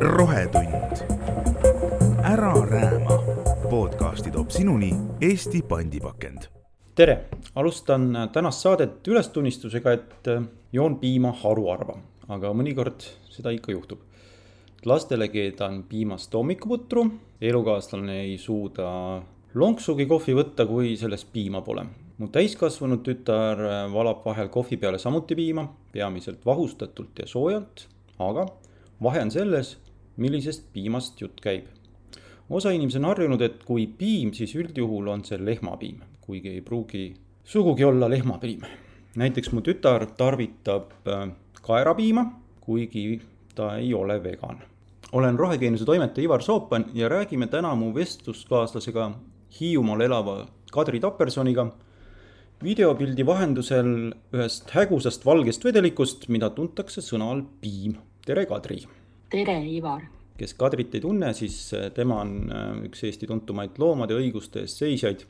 rohetund. ära rääma. podcasti toob sinuni Eesti pandipakend. tere, alustan tänast saadet ülestunnistusega, et joon piima haruharva, aga mõnikord seda ikka juhtub. lastele keedan piimast hommikuputru, elukaaslane ei suuda lonksugi kohvi võtta, kui selles piima pole mu täiskasvanud tütar valab vahel kohvi peale samuti piima, peamiselt vahustatult ja soojalt, aga vahe on selles, millisest piimast jutt käib. osa inimesi on harjunud, et kui piim, siis üldjuhul on see lehmapiim, kuigi ei pruugi sugugi olla lehmapiim. näiteks mu tütar tarvitab äh, kaerapiima, kuigi ta ei ole vegan. olen rohekeenuse toimetaja Ivar Soopan ja räägime täna mu vestluskaaslasega Hiiumaal elava Kadri Tapersoniga videopildi vahendusel ühest hägusast valgest vedelikust, mida tuntakse sõna all piim. tere, Kadri! tere, Ivar! kes Kadrit ei tunne, siis äh, tema on äh, üks Eesti tuntumaid loomade õiguste eest seisjaid,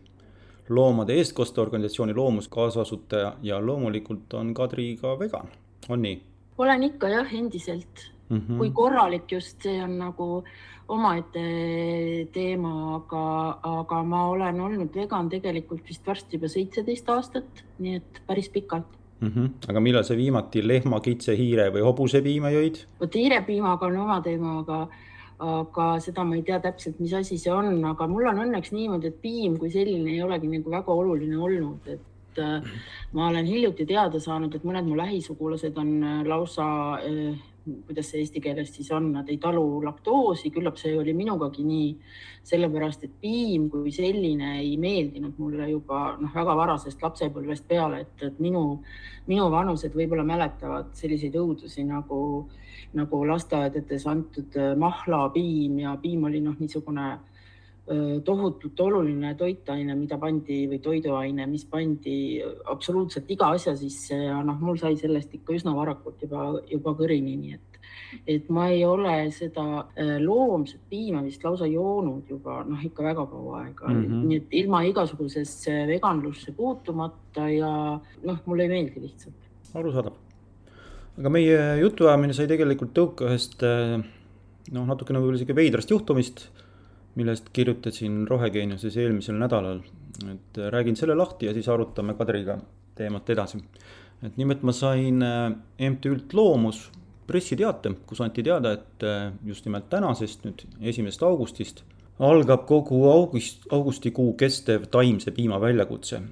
loomade eestkosteorganisatsiooni Loomus kaasasutaja ja loomulikult on Kadri ka vegan, on nii? olen ikka jah, endiselt mm. -hmm. kui korralik just, see on nagu omaette teema, aga, aga ma olen olnud vegan tegelikult vist varsti juba seitseteist aastat, nii et päris pikalt mm. -hmm. aga millal sa viimati lehma, kitse, hiire või hobusepiima jõid? vot hiirepiimaga on oma teema, aga, aga seda ma ei tea täpselt, mis asi see on, aga mul on õnneks niimoodi, et piim kui selline ei olegi nagu väga oluline olnud, et äh, ma olen hiljuti teada saanud, et mõned mu lähisugulased on äh, lausa äh, kuidas see eesti keeles siis on, nad ei talu laktoosi, küllap see oli minugagi nii, sellepärast et piim kui selline ei meeldinud mulle juba noh, väga varasest lapsepõlvest peale, et, et minu, minu vanused võib-olla mäletavad selliseid õudusi nagu, nagu lasteaedades antud mahlapiim ja piim oli noh, niisugune tohutult oluline toitaine, mida pandi või toiduaine, mis pandi absoluutselt iga asja sisse ja noh, mul sai sellest ikka üsna varakult juba, juba kõrini, nii et, et ma ei ole seda loomset piima vist lausa joonud juba noh, ikka väga kaua aega mm, -hmm. nii et ilma igasugusesse veganlusse puutumata ja noh, mulle ei meeldi lihtsalt. arusaadav. aga meie jutuajamine sai tegelikult tõuke ühest noh, natukene võib-olla isegi veidrast juhtumist millest kirjutasin Rohegeeniuses eelmisel nädalal. et räägin selle lahti ja siis arutame Kadriga teemat edasi. et nimelt ma sain äh, MTÜ-lt Loomus pressiteate, kus anti teada, et äh, just nimelt tänasest, nüüd esimesest augustist algab kogu august, augustikuu kestev taimse piima väljakutse.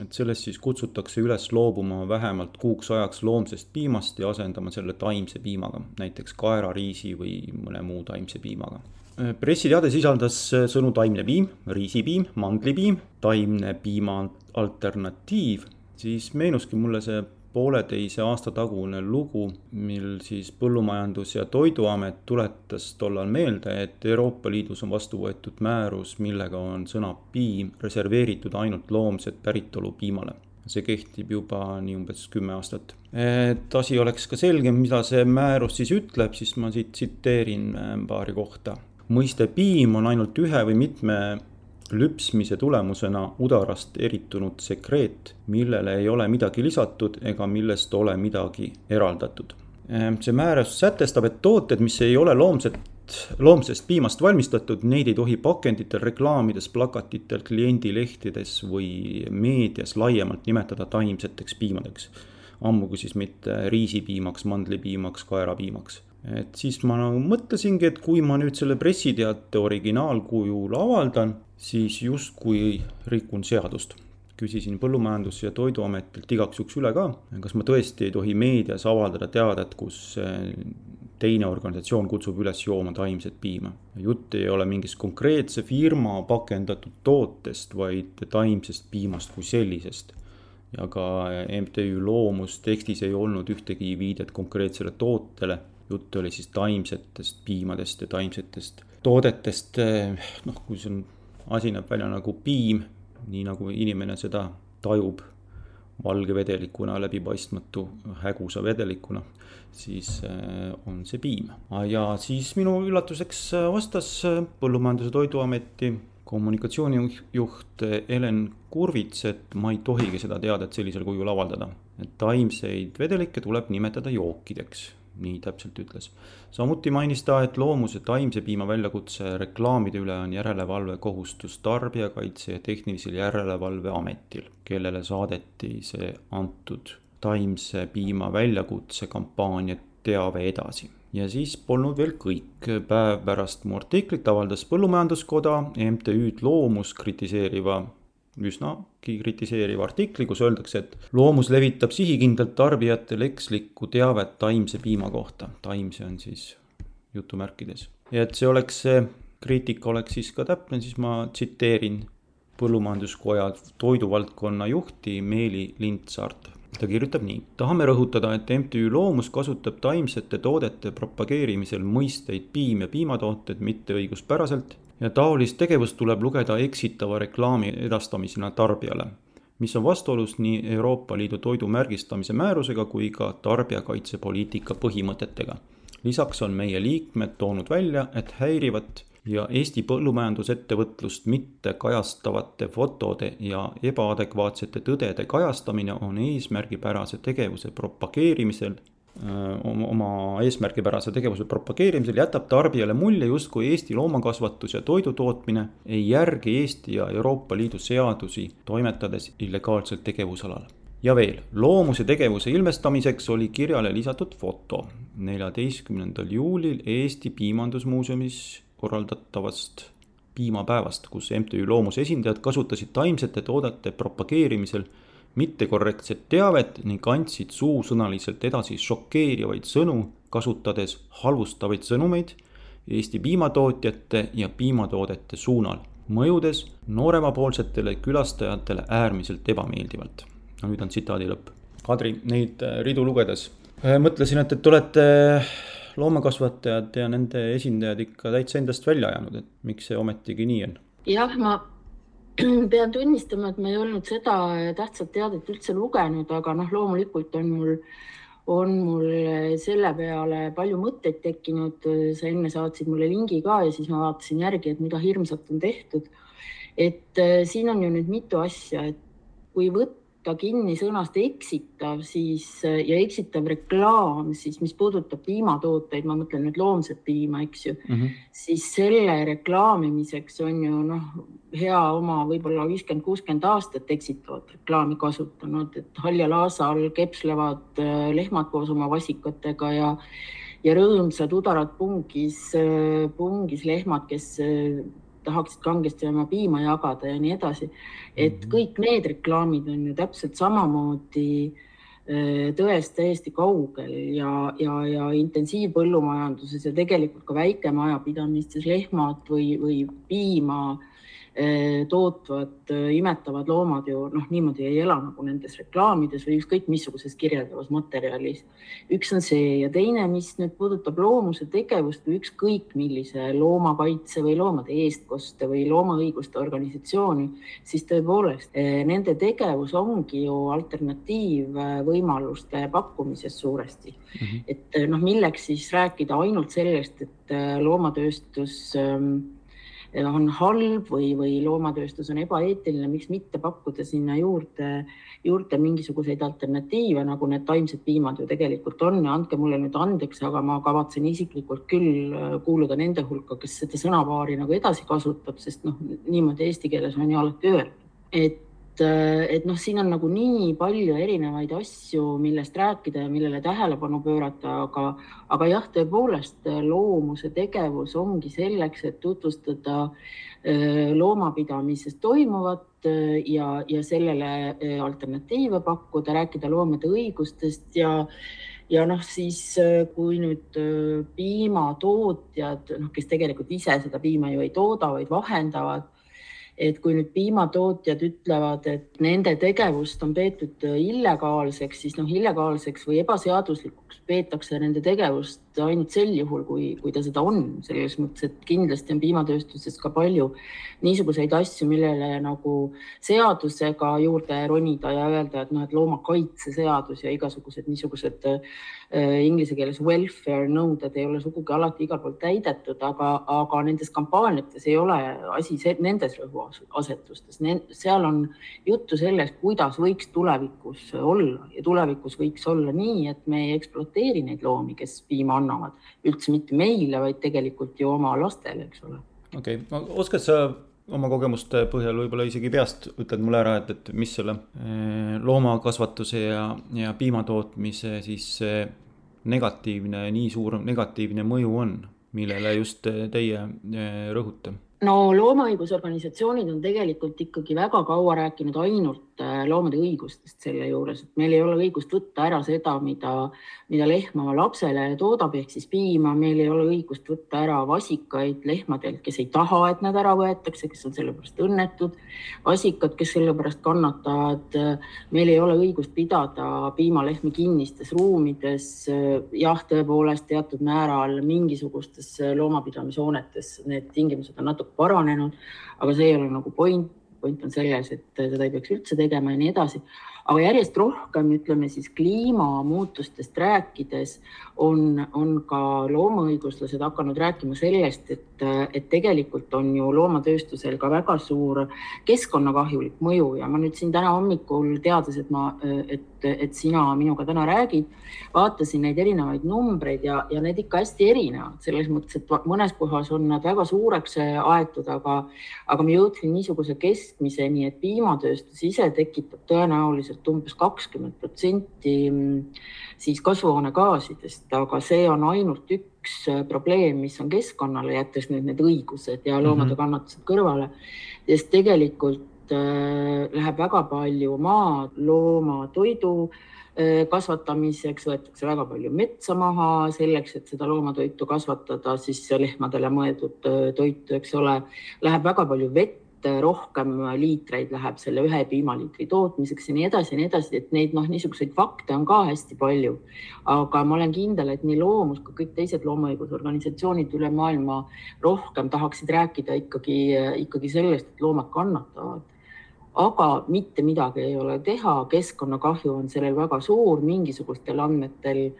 et selles siis kutsutakse üles loobuma vähemalt kuuks ajaks loomsest piimast ja asendama selle taimse piimaga, näiteks kaerariisi või mõne muu taimse piimaga pressiteade sisaldas sõnu taimne piim, riisipiim, mandlipiim, taimne piima alternatiiv, siis meenuski mulle see pooleteise aasta tagune lugu, mil siis Põllumajandus- ja Toiduamet tuletas tollal meelde, et Euroopa Liidus on vastu võetud määrus, millega on sõna piim reserveeritud ainult loomset päritolu piimale see kehtib juba nii umbes kümme aastat. et asi oleks ka selgem, mida see määrus siis ütleb, siis ma siit tsiteerin paari kohta mõiste piim on ainult ühe või mitme lüpsmise tulemusena udarast eritunud sekreet, millele ei ole midagi lisatud ega millest ole midagi eraldatud. Ehm, see määrus sätestab, et tooted, mis ei ole loomset, loomsest piimast valmistatud, neid ei tohi pakenditel, reklaamides, plakatitel, kliendilehtedes või meedias laiemalt nimetada taimseteks piimadeks. ammugi siis mitte riisipiimaks, mandlipiimaks, kaerapiimaks et siis ma nagu mõtlesingi, et kui ma nüüd selle pressiteate originaalkujul avaldan, siis justkui rikun seadust. küsisin Põllumajandus- ja Toiduametilt igaks juhuks üle ka, kas ma tõesti ei tohi meedias avaldada teadet, kus teine organisatsioon kutsub üles jooma taimset piima. jutt ei ole mingist konkreetse firma pakendatud tootest, vaid taimsest piimast kui sellisest ja ka MTÜ Loomus tekstis ei olnud ühtegi viidet konkreetsele tootele jutt oli siis taimsetest piimadest ja taimsetest toodetest, noh, kui see on, asi näeb välja nagu piim, nii nagu inimene seda tajub, valge vedelikuna, läbipaistmatu hägusa vedelikuna, siis eh, on see piim. ja siis minu üllatuseks vastas Põllumajandus- ja Toiduameti kommunikatsioonijuht Helen Kurvits, et ma ei tohigi seda teadet sellisel kujul avaldada. et taimseid vedelikke tuleb nimetada jookideks, nii täpselt ütles. samuti mainis ta, et loomuse taimse piima väljakutse reklaamide üle on järelevalvekohustus Tarbijakaitse ja Tehnilisel Järelevalveametil, kellele saadeti see antud taimse piima väljakutse kampaania teave edasi ja siis polnud veel kõik. päev pärast mu artiklit avaldas Põllumajanduskoda MTÜ-d Loomus kritiseeriva, üsnagi kritiseeriva artikli, kus öeldakse, et loomus levitab sihikindlalt tarbijatele ekslikku teavet taimse piima kohta. taimse on siis jutumärkides. ja et see oleks, see kriitika oleks siis ka täpne, siis ma tsiteerin põllumajanduskoja toiduvaldkonna juhti Meeli Lindsaart ta kirjutab nii. tahame rõhutada, et MTÜ Loomus kasutab taimsete toodete propageerimisel mõisteid piim ja piimatooted mitte õiguspäraselt ja taolist tegevust tuleb lugeda eksitava reklaami edastamisena tarbijale, mis on vastuolus nii Euroopa Liidu toidu märgistamise määrusega kui ka tarbijakaitsepoliitika põhimõtetega. lisaks on meie liikmed toonud välja, et häirivat ja Eesti põllumajandusettevõtlust mitte kajastavate fotode ja ebaadekvaatsete tõdede kajastamine on eesmärgipärase tegevuse propageerimisel oma eesmärgipärase tegevuse propageerimisel jätab tarbijale mulje, justkui Eesti loomakasvatus ja toidutootmine ei järgi Eesti ja Euroopa Liidu seadusi, toimetades illegaalsel tegevusalal. ja veel, loomuse tegevuse ilmestamiseks oli kirjale lisatud foto neljateistkümnendal juulil Eesti Piimandusmuuseumis korraldatavast piimapäevast, kus MTÜ Loomuse esindajad kasutasid taimsete toodete propageerimisel mittekorrektset teavet ning andsid suusõnaliselt edasi šokeerivaid sõnu, kasutades halvustavaid sõnumeid Eesti piimatootjate ja piimatoodete suunal, mõjudes nooremapoolsetele külastajatele äärmiselt ebameeldivalt. nüüd on tsitaadi lõpp. Kadri, neid ridu lugedes mõtlesin, et, et te olete loomakasvatajad ja nende esindajad ikka täitsa endast välja ajanud, et miks see ometigi nii on? jah, ma pean tunnistama, et ma ei olnud seda tähtsat teadet üldse lugenud, aga noh, loomulikult on mul, on mul selle peale palju mõtteid tekkinud. sa enne saatsid mulle lingi ka ja siis ma vaatasin järgi, et mida hirmsat on tehtud. et äh, siin on ju nüüd mitu asja, et kui võtta võtta kinni sõnast eksitav, siis ja eksitav reklaam, siis mis puudutab piimatooteid, ma mõtlen nüüd loomset piima, eks ju mm, -hmm. siis selle reklaamimiseks on ju noh, hea oma võib-olla viiskümmend, kuuskümmend aastat eksitavat reklaami kasutanud, et haljal aasal kepslevad äh, lehmad koos oma vasikatega ja ja rõõmsad udarad pungis, äh, pungis lehmad, kes äh, tahaksid kangesti oma piima jagada ja nii edasi. et mhm. kõik need reklaamid on ju täpselt samamoodi äh, tõest täiesti kaugel ja, ja, ja intensiivpõllumajanduses ja tegelikult ka väikemajapidamistes lehmad või, või piima tootvad, eh, imetavad loomad ju noh, niimoodi ei ela nagu nendes reklaamides või ükskõik missuguses kirjeldavas materjalis. üks on see ja teine, mis nüüd puudutab loomuse tegevust või ükskõik millise loomakaitse või loomade eestkoste või loomaõiguste organisatsiooni, siis tõepoolest eh, nende tegevus ongi ju alternatiivvõimaluste pakkumises suuresti mm. -hmm. et noh, milleks siis rääkida ainult sellest, et loomatööstus ähm, on halb või, või loomatööstus on ebaeetiline, miks mitte pakkuda sinna juurde, juurde mingisuguseid alternatiive, nagu need taimsed piimad ju tegelikult on. Ja andke mulle nüüd andeks, aga ma kavatsen isiklikult küll äh, kuuluda nende hulka, kes seda sõnapaari nagu edasi kasutab, sest noh, niimoodi eesti keeles on ju alati öeldud, et et noh, siin on nagu nii palju erinevaid asju, millest rääkida ja millele tähelepanu pöörata, aga, aga jah, tõepoolest loomuse tegevus ongi selleks, et tutvustada äh, loomapidamises toimuvat äh, ja, ja sellele alternatiive pakkuda, rääkida loomade õigustest ja ja noh, siis kui nüüd piimatootjad, noh, kes tegelikult ise seda piima ju ei tooda, vaid vahendavad et kui nüüd piimatootjad ütlevad, et nende tegevust on peetud illegaalseks, siis noh, illegaalseks või ebaseaduslikuks peetakse nende tegevust ainult sel juhul, kui, kui ta seda on, selles mõttes, et kindlasti on piimatööstuses ka palju niisuguseid asju, millele nagu seadusega juurde ronida ja öelda, et noh, et loomakaitseseadus ja igasugused niisugused äh, inglise keeles welfare nõuded ei ole sugugi alati igal pool täidetud, aga, aga nendes kampaaniates ei ole asi nendes rõhuasetustes, seal on juttu sellest, kuidas võiks tulevikus olla ja tulevikus võiks olla nii, et me ei ekspluateeri neid loomi, kes piima annavad üldse mitte meile, vaid tegelikult ju oma lastele, eks ole. okei okay., oskad sa oma kogemuste põhjal võib-olla isegi peast ütled mulle ära, et, et mis selle eh, loomakasvatuse ja, ja piimatootmise siis negatiivne, nii suur negatiivne mõju on, millele just teie eh, rõhute no loomaõigusorganisatsioonid on tegelikult ikkagi väga kaua rääkinud ainult loomade õigustest selle juures, et meil ei ole õigust võtta ära seda, mida, mida lehm oma lapsele toodab, ehk siis piima, meil ei ole õigust võtta ära vasikaid lehmadelt, kes ei taha, et nad ära võetakse, kes on selle pärast õnnetud, vasikad, kes selle pärast kannatavad. meil ei ole õigust pidada piimalehmi kinnistes ruumides. jah, tõepoolest teatud määral mingisugustes loomapidamishoonetes need tingimused on natuke paranenud, aga see ei ole nagu point, point on selles, et seda ei peaks üldse tegema ja nii edasi. Aga järjest rohkem, ütleme siis kliimamuutustest rääkides on, on ka loomaõiguslased hakanud rääkima sellest, et, et tegelikult on ju loomatööstusel ka väga suur keskkonnakahjulik mõju. Ja ma nüüd siin täna hommikul teades, et ma, et, et sina minuga täna räägid, vaatasin neid erinevaid numbreid ja, ja need ikka hästi erinevad. Selles mõttes, et mõnes kohas on nad väga suureks aetud, aga, aga ma jõudsin niisuguse keskmiseni, et piimatööstus ise tekitab tõenäoliselt umbes kakskümmend protsenti mm, siis kasvuhoonegaasidest, aga see on ainult üks äh, probleem, mis on keskkonnale, jättes nüüd need õigused ja loomade mhm. kannatused kõrvale, sest tegelikult äh, läheb väga palju maad loomatoidu äh, kasvatamiseks, võetakse väga palju metsa maha selleks, et seda loomatoitu kasvatada, siis lehmadele mõeldud toitu, eks ole, läheb väga palju vett rohkem liitreid läheb selle ühe piimaliitri tootmiseks ja nii edasi ja nii edasi, et neid noh, niisuguseid fakte on ka hästi palju. aga ma olen kindel, et nii Loomus kui kõik teised loomaõigusorganisatsioonid üle maailma rohkem tahaksid rääkida ikkagi, ikkagi sellest, et loomad kannatavad aga mitte midagi ei ole teha, keskkonnakahju on sellel väga suur, mingisugustel andmetel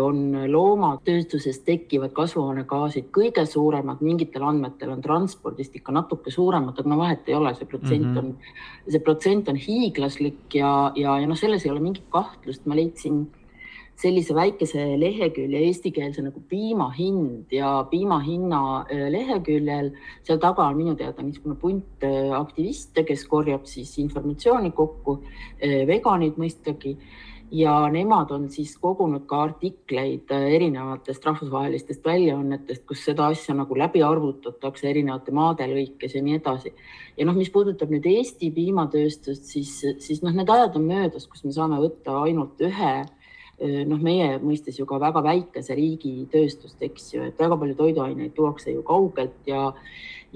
on loomatööstuses tekkivad kasvuhoonegaasid kõige suuremad, mingitel andmetel on transpordist ikka natuke suuremad, aga no vahet ei ole, see protsent mm -hmm. on, see protsent on hiiglaslik ja, ja, ja noh, selles ei ole mingit kahtlust, ma leidsin sellise väikese lehekülje eestikeelse nagu piima hind ja piima hinna äh, leheküljel, seal taga on minu teada niisugune punt äh, aktiviste, kes korjab siis informatsiooni kokku, äh, veganid mõistagi ja nemad on siis kogunud ka artikleid erinevatest rahvusvahelistest väljaannetest, kus seda asja nagu läbi arvutatakse erinevate maade lõikes ja nii edasi. ja noh, mis puudutab nüüd Eesti piimatööstust, siis, siis noh, need ajad on möödas, kus me saame võtta ainult ühe noh, meie mõistes ju ka väga väikese riigi tööstust, eks ju, et väga palju toiduaineid tuuakse ju kaugelt ja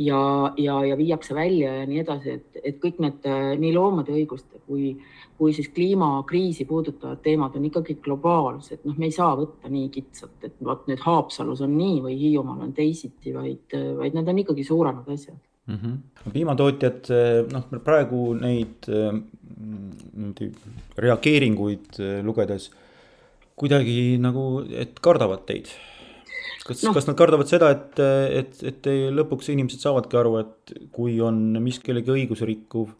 ja, ja, ja viiakse välja ja nii edasi, et, et kõik need nii loomade õiguste kui, kui siis kliimakriisi puudutavad teemad on ikkagi globaalsed, noh, me ei saa võtta nii kitsalt, et vot nüüd Haapsalus on nii või Hiiumaal on teisiti, vaid, vaid need on ikkagi suuremad asjad mm. -hmm. piimatootjad, noh, praegu neid niimoodi reageeringuid lugedes kuidagi nagu, et kardavad teid? kas no., kas nad kardavad seda, et, et, et lõpuks inimesed saavadki aru, et kui on mis kellegi õigusi rikkuv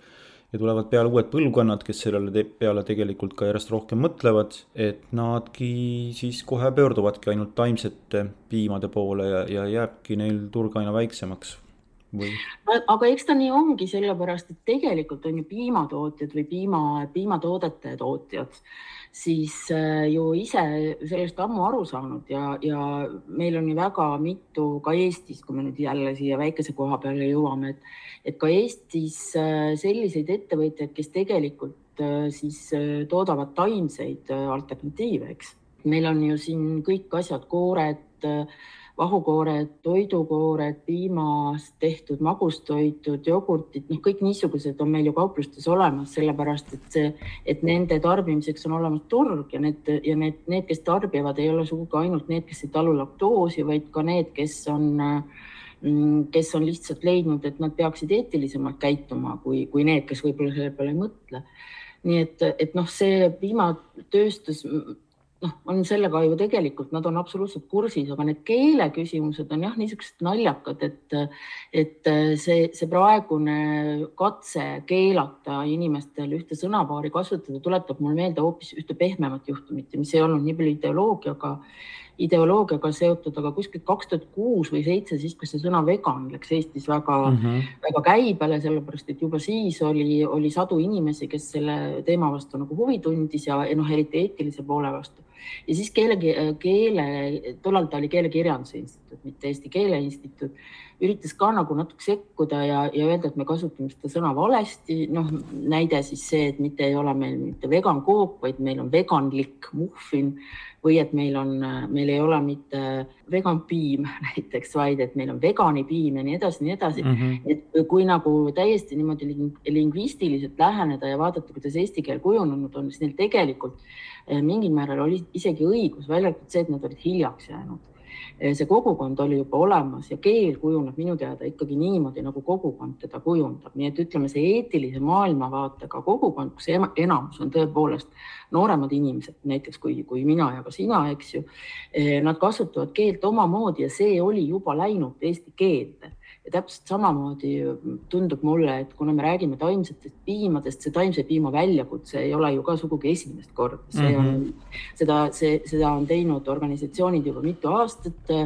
ja tulevad peale uued põlvkonnad, kes sellele te peale tegelikult ka järjest rohkem mõtlevad, et nadki siis kohe pöörduvadki ainult taimsete piimade poole ja, ja jääbki neil turg aina väiksemaks või? aga eks ta nii ongi, sellepärast et tegelikult on ju piimatootjad või piima, piimatoodete tootjad siis äh, ju ise sellest ammu aru saanud ja, ja meil on ju väga mitu ka Eestis, kui me nüüd jälle siia väikese koha peale jõuame, et, et ka Eestis äh, selliseid ettevõtjaid, kes tegelikult äh, siis toodavad taimseid alternatiive, eks. meil on ju siin kõik asjad, koored vahukoored, toidukoored, piimast tehtud magustoitud, jogurtid, noh, kõik niisugused on meil ju kauplustes olemas, sellepärast et see, et nende tarbimiseks on olemas turg ja need ja need, need, kes tarbivad, ei ole sugugi ainult need, kes ei talu laktoosi, vaid ka need, kes on mm, kes on lihtsalt leidnud, et nad peaksid eetilisemalt käituma kui, kui need, kes võib-olla selle peale ei mõtle. nii et, et noh, see piimatööstus noh, on sellega ju tegelikult, nad on absoluutselt kursis, aga need keeleküsimused on jah, niisugused naljakad, et, et see, see praegune katse keelata inimestel ühte sõnapaari kasutada tuletab mulle meelde hoopis ühte pehmemat juhtumit, mis ei olnud nii palju ideoloogiaga ideoloogiaga seotud, aga kuskil kaks tuhat kuus või seitse, siis kui see sõna vegan läks Eestis väga mm, -hmm. väga käibele, sellepärast et juba siis oli, oli sadu inimesi, kes selle teema vastu nagu huvi tundis ja noh, eriti eetilise poole vastu ja siis keele, keele, tollal ta oli Keelekirjanduse Instituut, mitte Eesti Keele Instituut, üritas ka nagu natuke sekkuda ja, ja öelda, et me kasutame seda sõna valesti. noh, näide siis see, et mitte ei ole meil mitte vegan kook, vaid meil on veganlik muffin või et meil on, meil ei ole mitte vegan piim näiteks, vaid et meil on veganipiim ja nii edasi, nii edasi mm. -hmm. et kui nagu täiesti niimoodi lingvistiliselt läheneda ja vaadata, kuidas eesti keel kujunenud on, siis neil tegelikult eh, mingil määral oli isegi õigus, välja arvatud see, et nad olid hiljaks jäänud see kogukond oli juba olemas ja keel kujuneb minu teada ikkagi niimoodi, nagu kogukond teda kujundab, nii et ütleme, see eetilise maailmavaatega kogukond, kus enamus on tõepoolest nooremad inimesed, näiteks kui, kui mina ja ka sina, eks ju. Eh, nad kasutavad keelt omamoodi ja see oli juba läinud eesti keelde ja täpselt samamoodi tundub mulle, et kuna me räägime taimsetest piimadest, see taimse piima väljakutse ei ole ju ka sugugi esimest korda, see mm -hmm. on mhm. seda, see, seda on teinud organisatsioonid juba mitu aastat.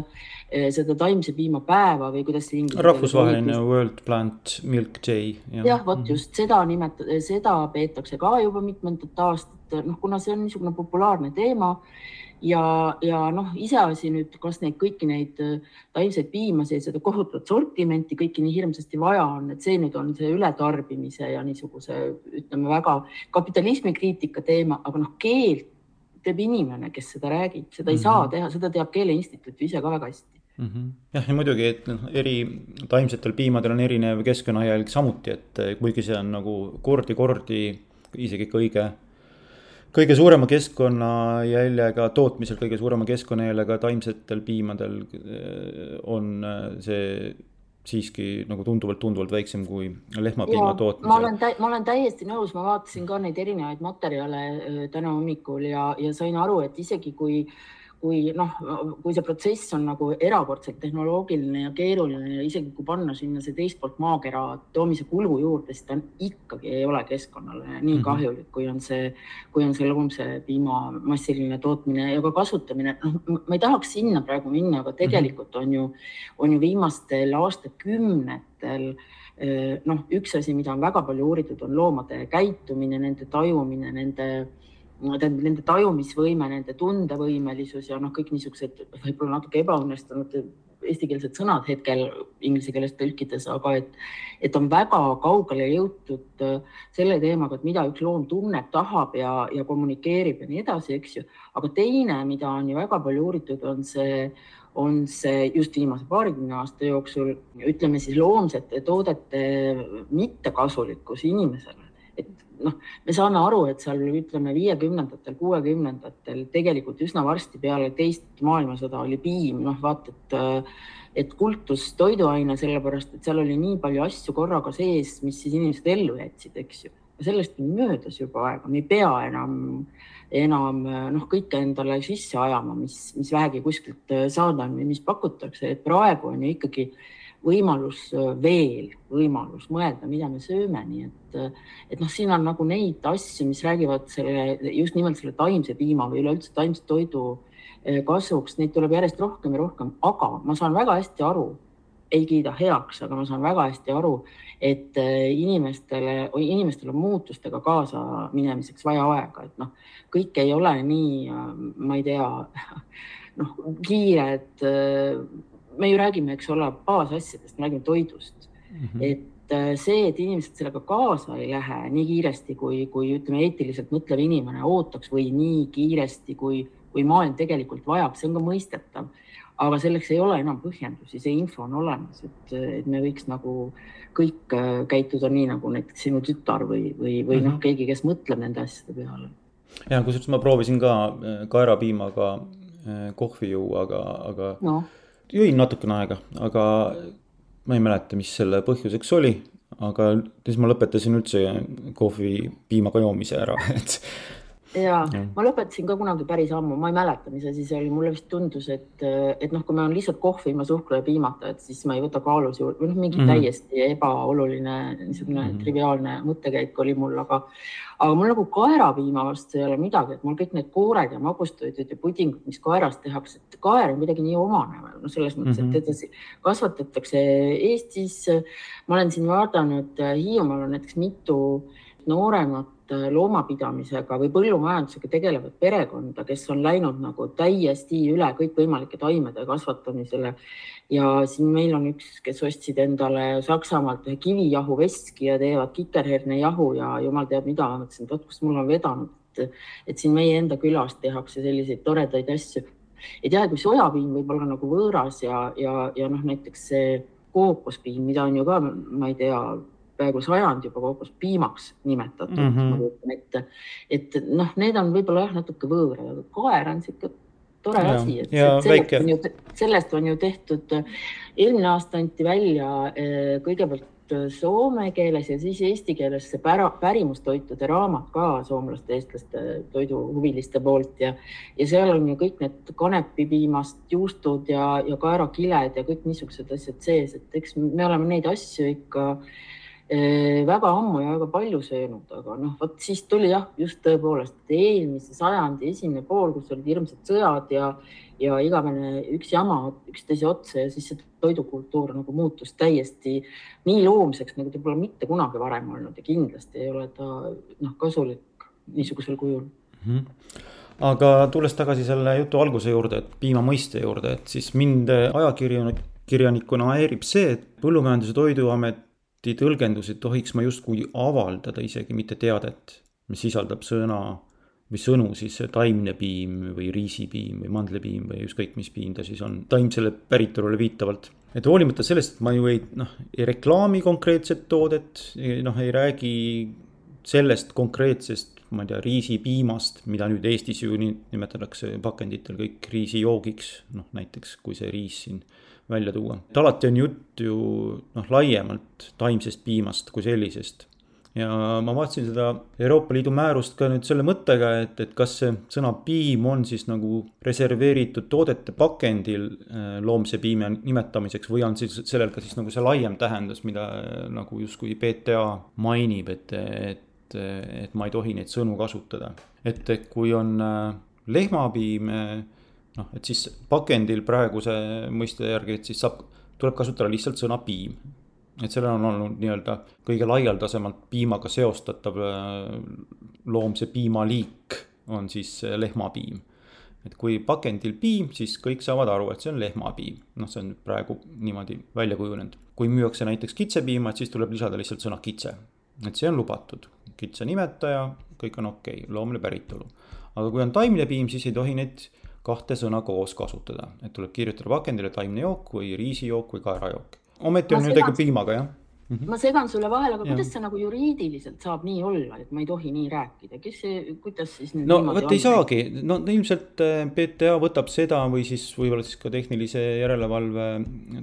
Eh, seda taimse piima päeva või kuidas see inglise rahvusvaheline World Plant Milk Day. jah ja,, vot mm -hmm. just seda nimetada, seda peetakse ka juba mitmendat aastat, noh, kuna see on niisugune populaarne teema ja, ja noh, iseasi nüüd, kas neid kõiki neid äh, taimseid piimasid, seda kohutavat sortimenti kõiki nii hirmsasti vaja on, et see nüüd on see ületarbimise ja niisuguse ütleme väga kapitalismi kriitika teema, aga noh, keelt teeb inimene, kes seda räägib, seda ei mm -hmm. saa teha, seda teab Keele Instituut ju ise ka väga hästi mm. -hmm. jah, ja muidugi, et noh, eri taimsetel piimadel on erinev keskkonnajälg samuti, et kuigi see on nagu kordi-kordi isegi kõige kõige suurema keskkonnajäljega tootmisel, kõige suurema keskkonnajäljega taimsetel piimadel äh, on äh, see siiski nagu tunduvalt, tunduvalt väiksem kui lehmapiima tootmisel. ma olen, ma olen täiesti nõus, ma vaatasin ka neid erinevaid materjale äh, täna hommikul ja, ja sain aru, et isegi kui äh, kui noh, kui see protsess on nagu erakordselt tehnoloogiline ja keeruline ja isegi kui panna sinna see teist poolt maakera toomise kulu juurde, siis ta on, ikkagi ei ole keskkonnale nii -hmm. kahjulik, kui on see, kui on see loomse piima massiline tootmine ja ka kasutamine. noh, ma ei tahaks sinna praegu minna, aga tegelikult on ju, on ju viimastel aastakümnetel eh, noh, üks asi, mida on väga palju uuritud, on loomade käitumine, nende tajumine, nende tähendab nende tajumisvõime, nende tundevõimelisus ja noh, kõik niisugused võib-olla natuke ebaõnnestunud eestikeelsed sõnad hetkel inglise keeles tõlkides, aga et, et on väga kaugele jõutud äh, selle teemaga, et mida üks loom tunneb, tahab ja, ja kommunikeerib ja nii edasi, eks ju. aga teine, mida on ju väga palju uuritud, on see, on see just viimase paarikümne aasta jooksul, ütleme siis loomsete toodete mittekasulikkus inimesele noh, me saame aru, et seal ütleme viiekümnendatel, kuuekümnendatel tegelikult üsna varsti peale teist maailmasõda oli piim, noh vaata, et et kultus toiduaine, sellepärast et seal oli nii palju asju korraga sees, mis siis inimesed ellu jätsid, eks ju. sellest on möödas juba aega, me ei pea enam, enam noh, kõike endale sisse ajama, mis, mis vähegi kuskilt saada on või mis pakutakse, et praegu on ju ikkagi äh, võimalus veel, võimalus mõelda, mida me sööme, nii et, et noh, siin on nagu neid asju, mis räägivad selle just nimelt selle taimse piima või üleüldse taimse toidu kasuks, neid tuleb järjest rohkem ja rohkem, aga ma saan väga hästi aru, ei kiida heaks, aga ma saan väga hästi aru, et inimestele, inimestel on muutustega kaasa minemiseks vaja aega, et noh, kõik ei ole nii, ma ei tea, noh, kiired me ju räägime, eks ole, baasasjadest, me räägime toidust mm. -hmm. et äh, see, et inimesed sellega kaasa ei lähe nii kiiresti, kui, kui ütleme, eetiliselt mõtlev inimene ootaks või nii kiiresti, kui kui maailm tegelikult vajab, see on ka mõistetav. aga selleks ei ole enam põhjendusi, see info on olemas, et, et me võiks nagu kõik äh, käituda nii nagu näiteks sinu tütar või, või, või mm -hmm. noh, keegi, kes mõtleb nende asjade peale. ja kusjuures ma proovisin ka äh, kaerapiimaga kohvi juua, aga, aga no. Jõin natukene aega, aga ma ei mäleta, mis selle põhjuseks oli aga siis ma lõpetasin üldse kohvi piimaga joomise ära, et ja ma lõpetasin ka kunagi päris ammu, ma ei mäleta, mis asi see oli, mulle vist tundus, et, et noh, kui ma olen lihtsalt kohvi ilma suhkru ja piimata, et siis ma ei võta kaalus juurde või noh, mingi mm -hmm. täiesti ebaoluline niisugune mm -hmm. triviaalne mõttekäik oli mul, aga, aga mul nagu kaerapiima vastu ei ole midagi, et mul kõik need koored ja magustoidud ja pudingud, mis kaerast tehakse, et kaer on kuidagi nii omane, no selles mõttes mm, -hmm. et teda kasvatatakse Eestis. ma olen siin vaadanud, Hiiumaal on näiteks mitu nooremat Äh, loomapidamisega või põllumajandusega tegelevat perekonda, kes on läinud nagu täiesti üle kõikvõimalike taimede kasvatamisele. ja siin meil on üks, kes ostsid endale Saksamaalt ühe kivijahu veski ja teevad kikerhernejahu ja jumal teab mida. mõtlesin, et vot kus mul on vedanud, et siin meie enda külas tehakse selliseid toredaid asju. ei tea, kui sojapiim võib olla nagu võõras ja, ja, ja noh, näiteks see kookospiim, mida on ju ka, ma ei tea peaaegu sajand juba kookospiimaks nimetatud mm, -hmm. ma kujutan ette. et noh, need on võib-olla jah, natuke võõrad, aga koer on sihuke tore ja, asi, et sellest on, ju, sellest on ju tehtud, eelmine aasta anti välja eh, kõigepealt soome keeles ja siis eesti keeles see pära, pärimustoitude raamat ka soomlaste, eestlaste, toiduhuviliste poolt ja, ja seal on ju kõik need kanepipiimast juustud ja, ja kaerakiled ja kõik niisugused asjad sees, et eks me oleme neid asju ikka äh, väga ammu ja väga palju söönud, aga noh, vot siis tuli jah, just tõepoolest eelmise sajandi esimene pool, kus olid hirmsad sõjad ja, ja igavene üks jama üksteise otsa ja siis see toidukultuur nagu muutus täiesti nii loomseks, nagu ta pole mitte kunagi varem olnud ja kindlasti ei ole ta noh, kasulik niisugusel kujul mm. -hmm aga tulles tagasi selle jutu alguse juurde, et piima mõiste juurde, et siis mind ajakirjanikuna häirib see, et Põllumajandus- ja Toiduamet ameti tõlgendusi tohiks ma justkui avaldada isegi mitte teadet, mis sisaldab sõna või sõnu siis taimne piim või riisipiim või mandlepiim või ükskõik mis piim ta siis on, taimsele päritolule viitavalt. et hoolimata sellest, et ma ju ei noh, ei reklaami konkreetset toodet, noh ei räägi sellest konkreetsest, ma ei tea, riisipiimast, mida nüüd Eestis ju nimetatakse pakenditel kõik riisijoogiks, noh näiteks kui see riis siin välja tuua. et alati on jutt ju noh, laiemalt taimsest piimast kui sellisest. ja ma vaatasin seda Euroopa Liidu määrust ka nüüd selle mõttega, et, et kas see sõna piim on siis nagu reserveeritud toodete pakendil äh, loomse piima nimetamiseks või on siis sellel ka siis nagu see laiem tähendus, mida äh, nagu justkui PTA mainib, et, et, et ma ei tohi neid sõnu kasutada. et kui on äh, lehmapiim noh, et siis pakendil praeguse mõiste järgi, et siis saab, tuleb kasutada lihtsalt sõna piim. et sellel on olnud nii-öelda kõige laialdasemalt piimaga seostatav äh, loomse piimaliik on siis lehmapiim. et kui pakendil piim, siis kõik saavad aru, et see on lehmapiim, noh, see on praegu niimoodi välja kujunenud. kui müüakse näiteks kitsepiima, et siis tuleb lisada lihtsalt sõna kitse, et see on lubatud, kitse nimetaja, kõik on okei okay,, loomne päritolu. aga kui on taimne piim, siis ei tohi neid kahte sõna koos kasutada, et tuleb kirjutada pakendile taimne jook või riisijook või kaerajook. ometi on ju tegu piimaga, jah Mm -hmm. ma segan sulle vahele, aga ja. kuidas see nagu juriidiliselt saab nii olla, et ma ei tohi nii rääkida, kes see, kuidas siis nüüd no vot ei saagi, no ilmselt äh, PTA võtab seda või siis võib-olla siis ka tehnilise järelevalve,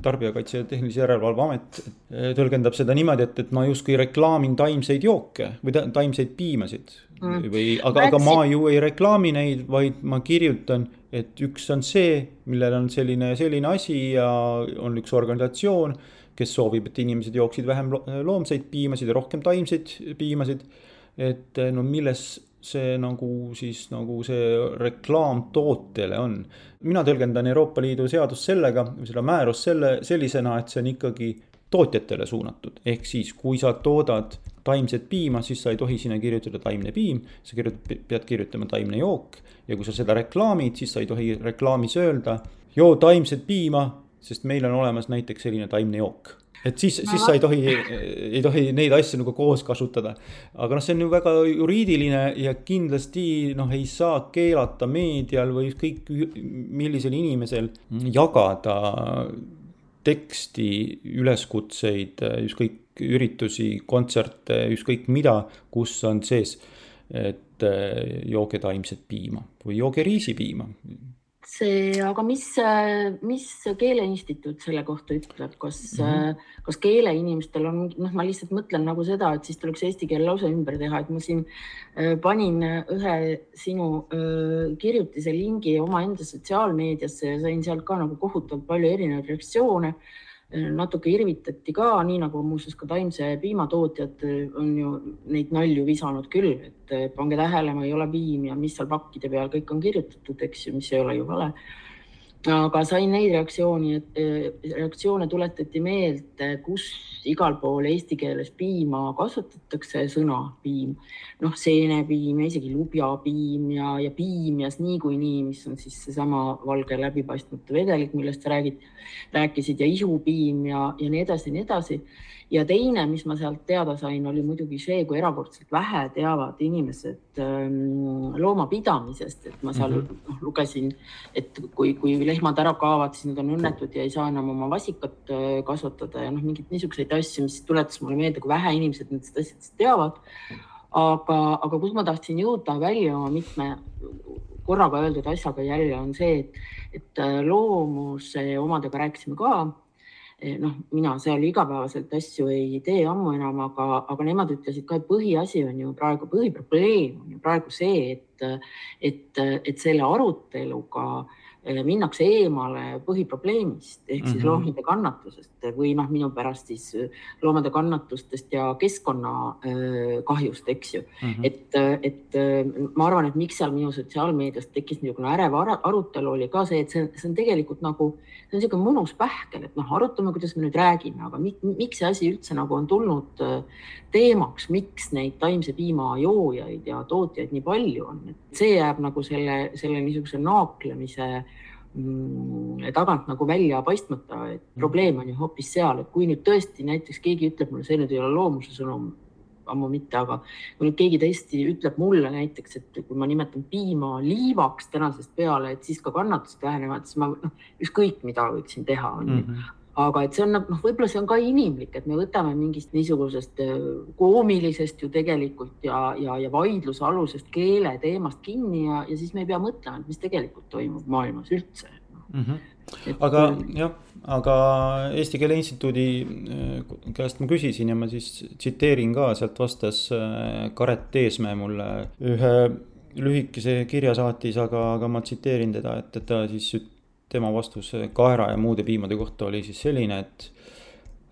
tarbijakaitse ja tehnilise järelevalve amet äh, tõlgendab seda niimoodi, et, et ma justkui reklaamin taimseid jooke või taimseid piimasid mm.. või, aga, aga ma ju ei reklaami neid, vaid ma kirjutan et üks on see, millel on selline ja selline asi ja on üks organisatsioon, kes soovib, et inimesed jooksid vähem loomseid piimasid ja rohkem taimseid piimasid. et no milles see nagu siis nagu see reklaam tootele on. mina tõlgendan Euroopa Liidu seadust sellega, seda määrust selle, sellisena, et see on ikkagi tootjatele suunatud, ehk siis kui sa toodad taimset piima, siis sa ei tohi sinna kirjutada taimne piim, sa kirjutad, pead kirjutama taimne jook. ja kui sa seda reklaamid, siis sa ei tohi reklaamis öelda, joo taimset piima, sest meil on olemas näiteks selline taimne jook et siis, siis sa ei tohi, ei tohi neid asju nagu koos kasutada. aga noh, see on ju väga juriidiline ja kindlasti noh, ei saa keelata meedial või ükskõik millisel inimesel jagada teksti, üleskutseid, ükskõik üritusi, kontserte, ükskõik mida, kus on sees, et jooge taimset piima või jooge riisipiima see, aga mis, mis Keeleinstituut selle kohta ütleb, kas mm, -hmm. kas keeleinimestel on, noh, ma lihtsalt mõtlen nagu seda, et siis tuleks eesti keel lausa ümber teha, et ma siin äh, panin ühe sinu äh, kirjutise lingi omaenda sotsiaalmeediasse ja sain sealt ka nagu kohutavalt palju erinevaid reaktsioone natuke irvitati ka, nii nagu muuseas ka taimse piima tootjad on ju neid nalju visanud küll, et pange tähele, ma ei ole piim ja mis seal pakkide peal kõik on kirjutatud, eks ju, mis ei ole ju vale aga sain neid reaktsiooni, et eh, reaktsioone tuletati meelde, kus igal pool eesti keeles piima kasutatakse, sõna piim, noh, seenepiim ja isegi lubjapiim ja, ja piimjas niikuinii, mis on siis seesama valge läbipaistmatu vedelik, millest sa räägid, rääkisid ja ihupiim ja, ja nii edasi ja nii edasi ja teine, mis ma sealt teada sain, oli muidugi see, kui erakordselt vähe teavad inimesed ähm, loomapidamisest, et ma seal mm -hmm. noh, lugesin, et kui, kui lehmad ära kaovad, siis nad on õnnetud ja ei saa enam oma vasikat äh, kasvatada ja noh, mingeid niisuguseid asju, mis tuletas mulle meelde, kui vähe inimesed nendest asjadest teavad. aga, aga kus ma tahtsin jõuda välja oma mitme korraga öeldud asjaga jälle on see, et, et äh, loomuse omadega rääkisime ka noh, mina seal igapäevaselt asju ei tee ammu enam, aga, aga nemad ütlesid ka, et põhiasi on ju praegu, põhiprobleem on ju praegu see, et, et, et selle aruteluga Äh, minnakse eemale põhiprobleemist ehk siis mm -hmm. loomade kannatusest või noh, minu pärast siis äh, loomade kannatustest ja keskkonnakahjust, äh, eks ju mm. -hmm. et, et ma arvan, et miks seal minu sotsiaalmeedias tekkis niisugune ärev arutelu, oli ka see, et see, see on tegelikult nagu, see on niisugune mõnus pähkel, et noh, arutame, kuidas me nüüd räägime, aga miks see asi üldse nagu on tulnud teemaks, miks neid taimse piima joojaid ja tootjaid nii palju on, et see jääb nagu selle, selle niisuguse naaklemise Mm, tagant nagu välja paistmata, et mm. probleem on ju hoopis seal, et kui nüüd tõesti näiteks keegi ütleb mulle, see nüüd ei ole loomuse sõnum, ammu mitte, aga kui nüüd keegi tõesti ütleb mulle näiteks, et kui ma nimetan piima liivaks tänasest peale, et siis ka kannatused vähenevad, siis ma noh, ükskõik mida võiksin teha, on ju. Mm -hmm aga et see on noh, võib-olla see on ka inimlik, et me võtame mingist niisugusest äh, koomilisest ju tegelikult ja, ja, ja vaidluse alusest keele teemast kinni ja, ja siis me ei pea mõtlema, et mis tegelikult toimub maailmas üldse mm. -hmm. Et, aga jah, aga Eesti Keele Instituudi äh, käest ma küsisin ja ma siis tsiteerin ka, sealt vastas äh, Karet Teesmäe mulle ühe lühikese kirja saatis, aga, aga ma tsiteerin teda, et, et ta siis tema vastus kaera ja muude piimade kohta oli siis selline, et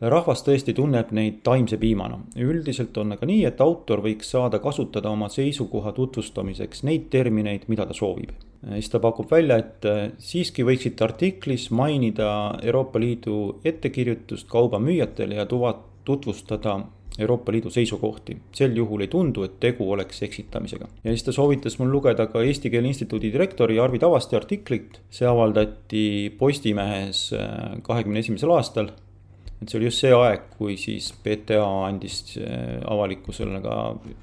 rahvas tõesti tunneb neid taimse piimana. üldiselt on aga nii, et autor võiks saada kasutada oma seisukoha tutvustamiseks neid termineid, mida ta soovib. siis ta pakub välja, et siiski võiksite artiklis mainida Euroopa Liidu ettekirjutust kaubamüüjatele ja tuva, tutvustada Euroopa Liidu seisukohti. sel juhul ei tundu, et tegu oleks eksitamisega. ja siis ta soovitas mul lugeda ka Eesti Keele Instituudi direktori Arvi Tavaste artiklit. see avaldati Postimehes äh, kahekümne esimesel aastal. et see oli just see aeg, kui siis PTA andis äh, avalikkusele ka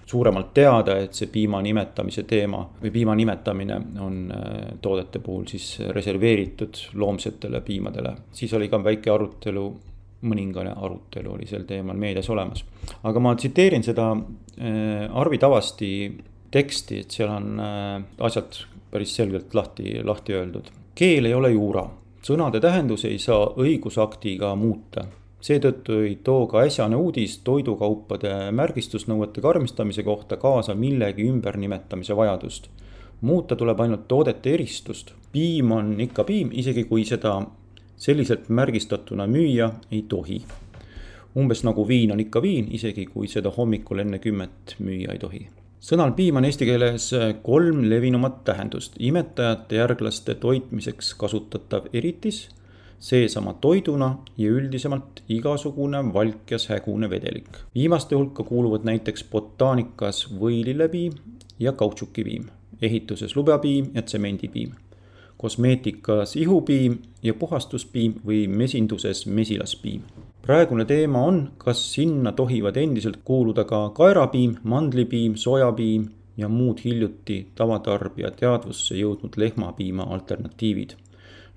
suuremalt teada, et see piima nimetamise teema või piima nimetamine on äh, toodete puhul siis reserveeritud loomsetele piimadele. siis oli ka väike arutelu mõningane arutelu oli sel teemal meedias olemas. aga ma tsiteerin seda äh, Arvi Tavasti teksti, et seal on äh, asjad päris selgelt lahti, lahti öeldud. keel ei ole juura, sõnade tähendus ei saa õigusaktiga muuta seetõttu ei too ka äsjane uudis toidukaupade märgistusnõuete karmistamise kohta kaasa millegi ümbernimetamise vajadust. muuta tuleb ainult toodete eristust. piim on ikka piim, isegi kui seda selliselt märgistatuna müüa ei tohi. umbes nagu viin on ikka viin, isegi kui seda hommikul enne kümmet müüa ei tohi. sõnal piim on eesti keeles kolm levinumat tähendust, imetajate järglaste toitmiseks kasutatav eritis, seesama toiduna ja üldisemalt igasugune valkjas hägune vedelik. viimaste hulka kuuluvad näiteks botaanikas võilillepiim ja kautšukipiim, ehituses lubjapiim ja tsemendipiim kosmeetikas ihupiim ja puhastuspiim või mesinduses mesilaspiim. praegune teema on, kas sinna tohivad endiselt kuuluda ka kaerapiim, mandlipiim, sojapiim ja muud hiljuti tavatarbija teadvusse jõudnud lehmapiima alternatiivid.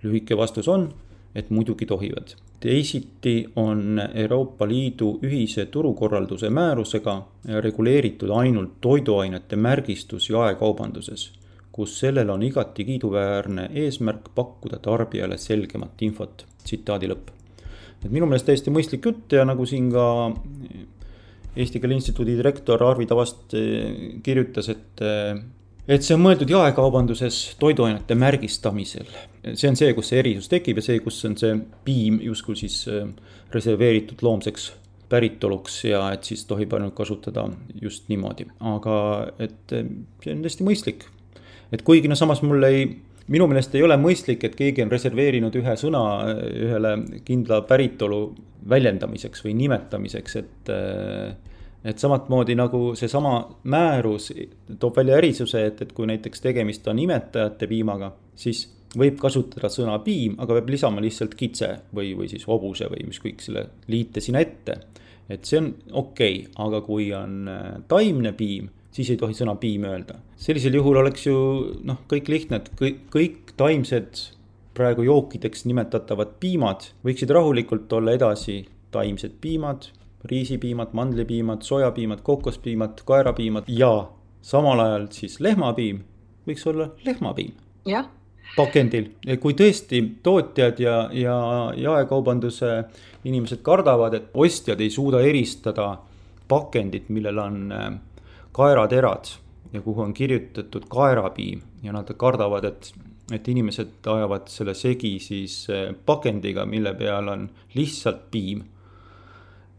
lühike vastus on, et muidugi tohivad. teisiti on Euroopa Liidu ühise turukorralduse määrusega reguleeritud ainult toiduainete märgistus jaekaubanduses, kus sellel on igati kiiduväärne eesmärk pakkuda tarbijale selgemat infot. tsitaadi lõpp et minu meelest täiesti mõistlik jutt ja nagu siin ka Eesti Keele Instituudi direktor Arvi Tavast eh, kirjutas, et. Eh, et see on mõeldud jaekaubanduses toiduainete märgistamisel. see on see, kus see erisus tekib ja see, kus on see piim justkui siis eh, reserveeritud loomseks päritoluks ja et siis tohib ainult kasutada just niimoodi, aga et see on täiesti mõistlik. Et kuigi no samas mul ei minu meelest ei ole mõistlik, et keegi on reserveerinud ühe sõna ühele kindla päritolu väljendamiseks või nimetamiseks, et. et samamoodi nagu seesama määrus toob välja erisuse, et, et kui näiteks tegemist on imetajate piimaga, siis võib kasutada sõna piim, aga peab lisama lihtsalt kitse või, või siis hobuse või ükskõik selle liite sinna ette. et see on okei okay,, aga kui on taimne piim siis ei tohi sõna piim öelda. sellisel juhul oleks ju noh, kõik lihtne, et kõik, kõik taimsed praegu jookideks nimetatavad piimad võiksid rahulikult olla edasi taimsed piimad, riisipiimad, mandlipiimad, sojapiimad, kokospiimad, kaerapiimad ja samal ajal siis lehmapiim võiks olla lehmapiim. jah pakendil, kui tõesti tootjad ja, ja jaekaubanduse inimesed kardavad, et ostjad ei suuda eristada pakendit, millel on äh, kaeraterad ja kuhu on kirjutatud kaerapiim ja nad kardavad, et, et inimesed ajavad selle segi siis eh, pakendiga, mille peal on lihtsalt piim.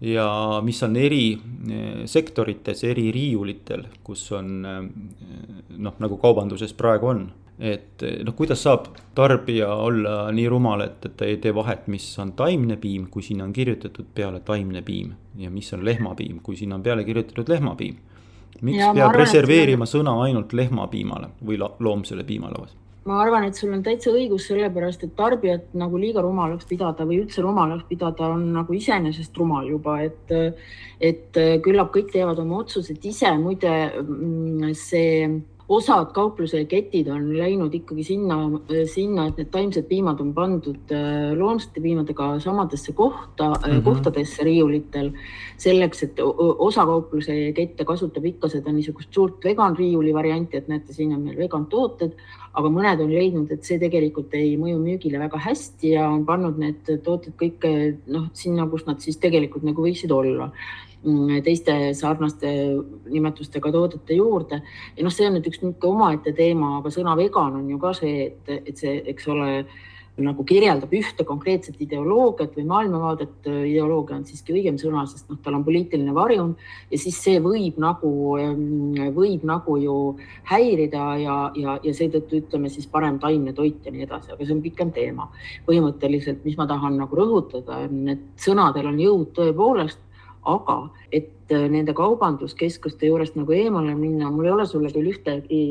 ja mis on eri eh, sektorites, eri riiulitel, kus on eh, noh, nagu kaubanduses praegu on et noh, kuidas saab tarbija olla nii rumal, et, et ta ei tee vahet, mis on taimne piim, kui sinna on kirjutatud peale taimne piim ja mis on lehmapiim, kui sinna on peale kirjutatud lehmapiim miks ja, peab arvan, reserveerima et... sõna ainult lehmapiimale või loomsele piimale? ma arvan, et sul on täitsa õigus, sellepärast et tarbijat nagu liiga rumalaks pidada või üldse rumalaks pidada on nagu iseenesest rumal juba, et, et küllap kõik teevad oma otsused ise. muide, mm, see osad kaupluse ketid on läinud ikkagi sinna, sinna, et need taimsed piimad on pandud äh, loomsete piimadega samadesse kohta mm, -hmm. kohtadesse riiulitel. selleks, et osa kaupluse kette kasutab ikka seda niisugust suurt vegan riiuli varianti, et näete, siin on meil vegan tooted, aga mõned on leidnud, et see tegelikult ei mõju müügile väga hästi ja on pannud need tooted kõik noh, sinna, kus nad siis tegelikult nagu võiksid olla teiste sarnaste nimetustega toodete juurde. ja noh, see on nüüd üks niisugune omaette teema, aga sõna vegan on ju ka see, et, et see, eks ole, nagu kirjeldab ühte konkreetset ideoloogiat või maailmavaadet. ideoloogia on siiski õigem sõna, sest noh, tal on poliitiline varjund ja siis see võib nagu, võib nagu ju häirida ja, ja, ja seetõttu ütleme siis parem taimne toit ja nii edasi, aga see on pikem teema. põhimõtteliselt, mis ma tahan nagu rõhutada, on, et sõnadel on jõud tõepoolest aga et äh, nende kaubanduskeskuste juurest nagu eemale minna, mul ei ole sulle küll ühtegi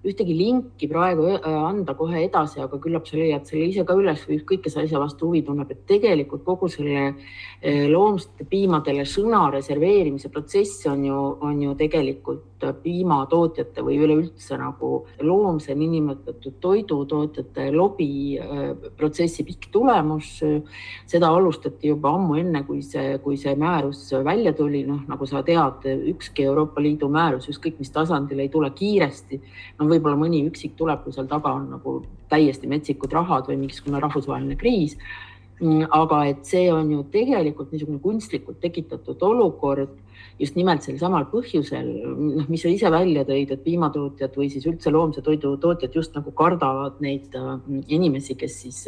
ühtegi linki praegu äh, anda kohe edasi, aga küllap sa leiad selle ise ka üles või ükskõik, kes asja vastu huvi tunneb, et tegelikult kogu selle äh, loomsete piimadele sõna reserveerimise protsess on ju, on ju tegelikult piimatootjate või üleüldse nagu loomse niinimetatud toidutootjate lobi äh, protsessi pikk tulemus. seda alustati juba ammu enne, kui see, kui see määrus välja tuli, noh nagu sa tead, ükski Euroopa Liidu määrus, ükskõik mis tasandil ei tule kiiresti. no võib-olla mõni üksik tuleb, kui seal taga on nagu täiesti metsikud rahad või mingisugune rahvusvaheline kriis aga et see on ju tegelikult niisugune kunstlikult tekitatud olukord just nimelt sel samal põhjusel, noh, mis sa ise välja tõid, et piimatootjad või siis üldse loomse toidu tootjad just nagu kardavad neid äh, inimesi, kes siis,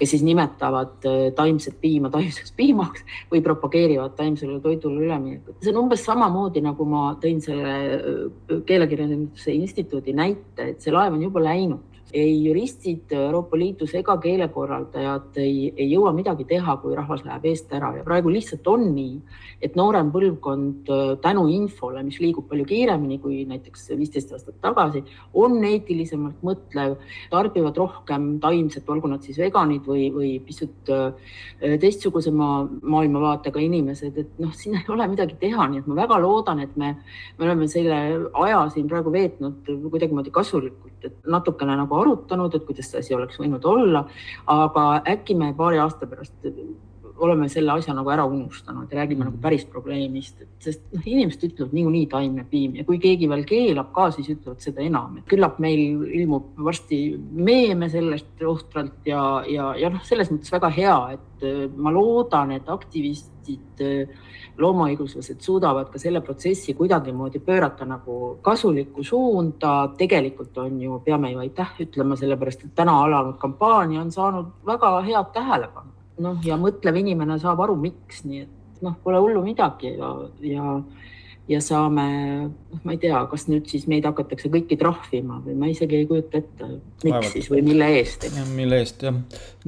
kes siis nimetavad äh, taimset piima taimseks piimaks või propageerivad taimsele toidule üleminekut. see on umbes samamoodi, nagu ma tõin selle äh, keelekirjanduse instituudi näite, et see laev on juba läinud ei juristid Euroopa Liidus ega keelekorraldajad ei, ei jõua midagi teha, kui rahvas läheb eest ära. Ja praegu lihtsalt on nii, et noorem põlvkond tänu infole, mis liigub palju kiiremini kui näiteks viisteist aastat tagasi, on eetilisemalt mõtlev, tarbivad rohkem taimset, olgu nad siis veganid või, või pisut teistsugusema maailmavaatega inimesed, et noh, siin ei ole midagi teha, nii et ma väga loodan, et me, me oleme selle aja siin praegu veetnud kuidagimoodi kasulikult, et natukene nagu arutanud, et kuidas see asi oleks võinud olla, aga äkki me paari aasta pärast oleme selle asja nagu ära unustanud ja räägime nagu päris probleemist, sest noh, inimesed ütlevad niikuinii taimne piim ja kui keegi veel keelab ka, siis ütlevad seda enam, et küllap meil ilmub varsti meeme sellest ohtralt ja, ja, ja noh, selles mõttes väga hea, et ma loodan, et aktivistid loomaõiguslased suudavad ka selle protsessi kuidagimoodi pöörata nagu kasulikku suunda. tegelikult on ju, peame ju aitäh ütlema, sellepärast et täna alanud kampaania on saanud väga head tähelepanu. Noh, ja mõtlev inimene saab aru, miks, nii et noh, pole hullu midagi ja, ja ja saame, noh, ma ei tea, kas nüüd siis meid hakatakse kõiki trahvima või ma isegi ei kujuta ette, miks Vaevalt. siis või mille eest. mille eest jah,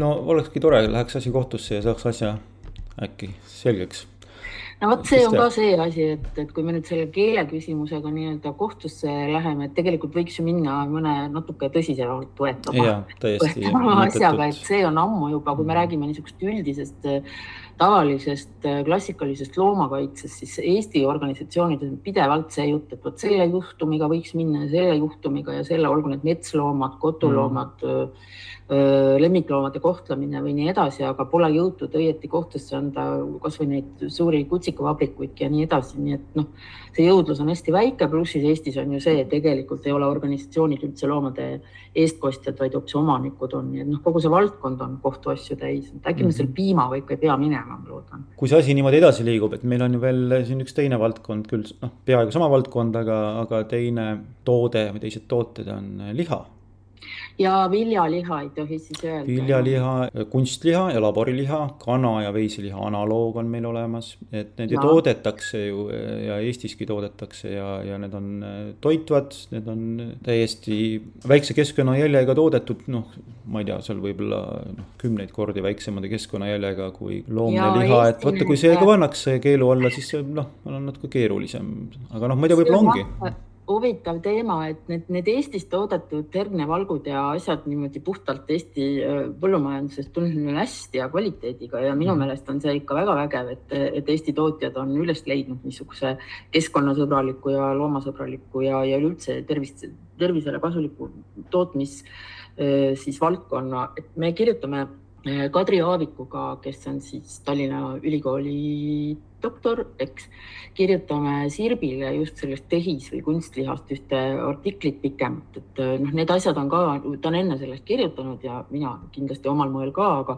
no olekski tore, läheks asi kohtusse ja saaks asja äkki selgeks no vot, see on ka see asi, et, et kui me nüüd selle keele küsimusega nii-öelda kohtusse läheme, et tegelikult võiks ju minna mõne natuke tõsisemalt võetama, võetama asjaga, et see on ammu juba, kui me räägime niisugust üldisest tavalisest klassikalisest loomakaitsest, siis Eesti organisatsioonides on pidevalt see jutt, et vot selle juhtumiga võiks minna ja selle juhtumiga ja selle, olgu need metsloomad, koduloomad mm lemmikloomade kohtlemine või nii edasi, aga pole jõutud õieti kohtusse anda kasvõi neid suuri kutsikavabrikuid ja nii edasi, nii et noh, see jõudlus on hästi väike, pluss siis Eestis on ju see, et tegelikult ei ole organisatsioonid üldse loomade eestkostjad, vaid hoopis omanikud on, nii et noh, kogu see valdkond on kohtuasju täis, et äkki me selle mhm. piimaga ikka ei pea minema, ma loodan. kui see asi niimoodi edasi liigub, et meil on ju veel siin üks teine valdkond küll noh, peaaegu sama valdkond, aga, aga teine toode või teised tooted on liha ja viljaliha ei tohi siis öelda. viljaliha, kunstliha ja laboriliha, kana ja veiseliha analoog on meil olemas, et need ju toodetakse ju ja Eestiski toodetakse ja, ja need on äh, toitvad, need on täiesti väikse keskkonnajäljega toodetud, noh, ma ei tea, seal võib-olla noh, kümneid kordi väiksemate keskkonnajäljega kui loomne liha, et vaata, kui see ka. pannakse keelu alla, siis see noh, on natuke keerulisem, aga noh, ma ei tea, võib-olla ongi huvitav teema, et need, need Eestis toodetud hernevalgud ja asjad niimoodi puhtalt Eesti äh, põllumajandusest tundunud hästi ja kvaliteediga ja minu mm. meelest on see ikka väga vägev, et, et Eesti tootjad on üles leidnud niisuguse keskkonnasõbraliku ja loomasõbraliku ja, ja üleüldse tervist, tervisele kasuliku tootmis äh, siis valdkonna, et me kirjutame äh, Kadri Aavikuga, kes on siis Tallinna Ülikooli doktor, eks, kirjutame Sirbile just sellest tehis- või kunstlihast ühte artiklit pikemalt, et noh, need asjad on ka, ta on enne sellest kirjutanud ja mina kindlasti omal moel ka, aga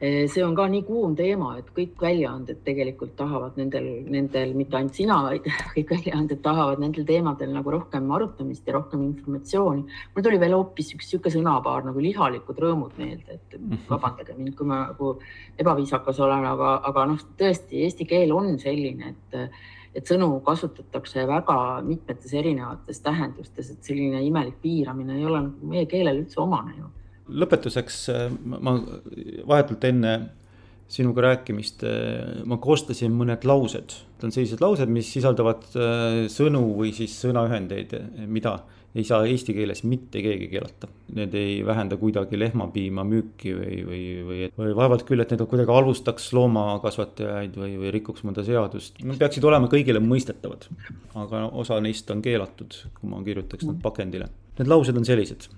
eh, see on ka nii kuum teema, et kõik väljaanded tegelikult tahavad nendel, nendel, mitte ainult sina, vaid kõik väljaanded tahavad nendel teemadel nagu rohkem arutamist ja rohkem informatsiooni. mul tuli veel hoopis üks niisugune sõnapaar nagu lihalikud rõõmud meelde, et mhm. vabandage mind, kui ma nagu ebaviisakas olen, aga, aga noh, tõesti eesti keel on selline, et, et sõnu kasutatakse väga mitmetes erinevates tähendustes, et selline imelik piiramine ei ole nagu meie keelele üldse omane ju. lõpetuseks ma vahetult enne sinuga rääkimist ma koostasin mõned laused. Need on sellised laused, mis sisaldavad äh, sõnu või siis sõnaühendeid, mida ei saa eesti keeles mitte keegi keelata. Need ei vähenda kuidagi lehmapiima müüki või, või, või, või vaevalt küll, et need kuidagi halvustaks loomakasvatajaid või, või rikuks mõnda seadust. Nad peaksid olema kõigile mõistetavad, aga osa neist on keelatud, kui ma kirjutaks nad pakendile. Need laused on sellised.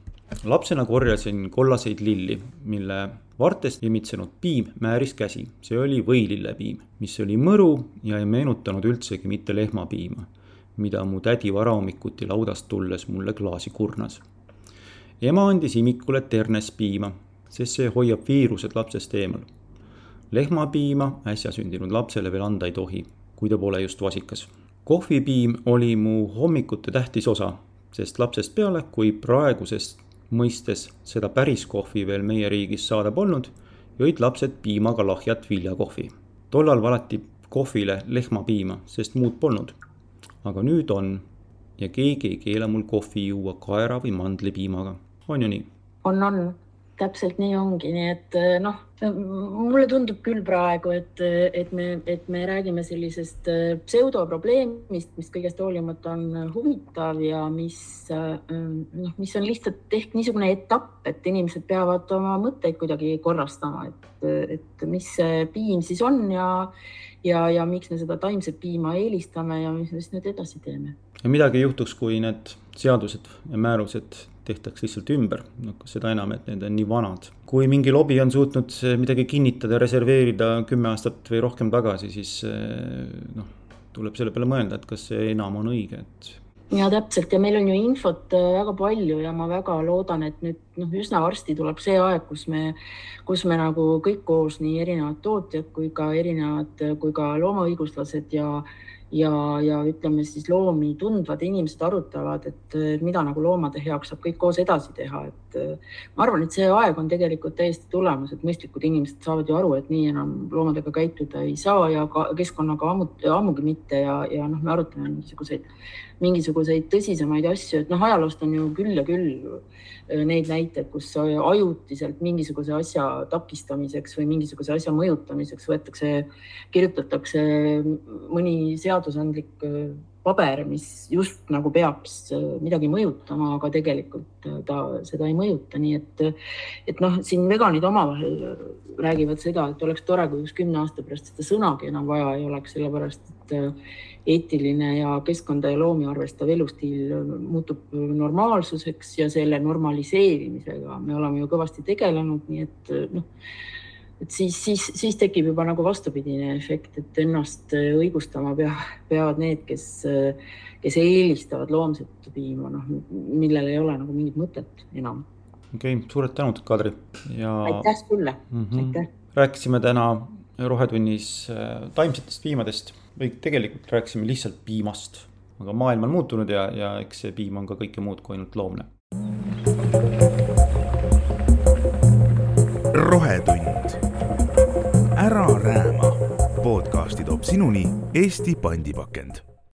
lapsena korjasin kollaseid lilli, mille vartest imitsenud piim määris käsi. see oli võilillepiim, mis oli mõru ja ei meenutanud üldsegi mitte lehmapiima mida mu tädi varahommikuti laudast tulles mulle klaasi kurnas. ema andis imikule ternes piima, sest see hoiab viirused lapsest eemal. lehmapiima äsja sündinud lapsele veel anda ei tohi, kui ta pole just vasikas. kohvipiim oli mu hommikute tähtis osa, sest lapsest peale, kui praegusest mõistes seda päris kohvi veel meie riigis saada polnud, jõid lapsed piimaga lahjat viljakohvi. tollal valati kohvile lehmapiima, sest muud polnud aga nüüd on. Ja keegi ei keela mul kohvi juua kaera või mandlipiimaga, on ju nii? on, on. Täpselt nii ongi, nii et eh, noh, mulle tundub küll praegu, et, et me, et me räägime sellisest eh, pseudoprobleemist, mis kõigest hoolimata on huvitav ja mis eh, noh, mis on lihtsalt ehk niisugune etapp, et inimesed peavad oma mõtteid kuidagi korrastama, et, et mis see piim siis on ja ja, ja miks me seda taimset piima eelistame ja mis me siis nüüd edasi teeme. ja midagi ei juhtuks, kui need seadused ja määrused tehtaks lihtsalt ümber, noh seda enam, et need on nii vanad. kui mingi lobi on suutnud midagi kinnitada, reserveerida kümme aastat või rohkem tagasi, siis eh, noh, tuleb selle peale mõelda, et kas see enam on õige, et ja täpselt. Ja meil on ju infot äh, väga palju ja ma väga loodan, et nüüd noh, üsna varsti tuleb see aeg, kus me, kus me nagu kõik koos, nii erinevad tootjad kui ka erinevad, kui ka loomaõiguslased ja ja, ja ütleme siis loomi tundvad inimesed arutavad, et mida nagu loomade heaks saab kõik koos edasi teha, et ma arvan, et see aeg on tegelikult täiesti tulemas, et mõistlikud inimesed saavad ju aru, et nii enam loomadega käituda ei saa ja ka keskkonnaga ammu, ammugi mitte ja, ja noh, me arutame mingisuguseid, mingisuguseid tõsisemaid asju, et noh, ajaloost on ju küll ja küll Äh, neid näiteid, kus ajutiselt mingisuguse asja takistamiseks või mingisuguse asja mõjutamiseks võetakse, kirjutatakse mõni seadusandlik äh, paber, mis just nagu peaks äh, midagi mõjutama, aga tegelikult ta seda ei mõjuta, nii et, et noh, siin veganid omavahel räägivad seda, et oleks tore, kui üks kümne aasta pärast seda sõnagi enam vaja ei oleks, sellepärast et eetiline ja keskkonda ja loomi arvestav elustiil muutub normaalsuseks ja selle normaliseerimisega me oleme ju kõvasti tegelenud, nii et noh, et siis, siis, siis tekib juba nagu vastupidine efekt, et ennast õigustama pea, peavad need, kes, kes eelistavad loomset piima, noh, millel ei ole nagu mingit mõtet enam. okei okay,, suured tänud, Kadri ja. aitäh sulle mm, -hmm. aitäh. rääkisime täna Rohetunnis äh, taimsetest piimadest või tegelikult rääkisime lihtsalt piimast. aga maailm on muutunud ja, ja eks see piim on ka kõike muud kui ainult loomne. rohetund. Sinuni Eesti pandipakend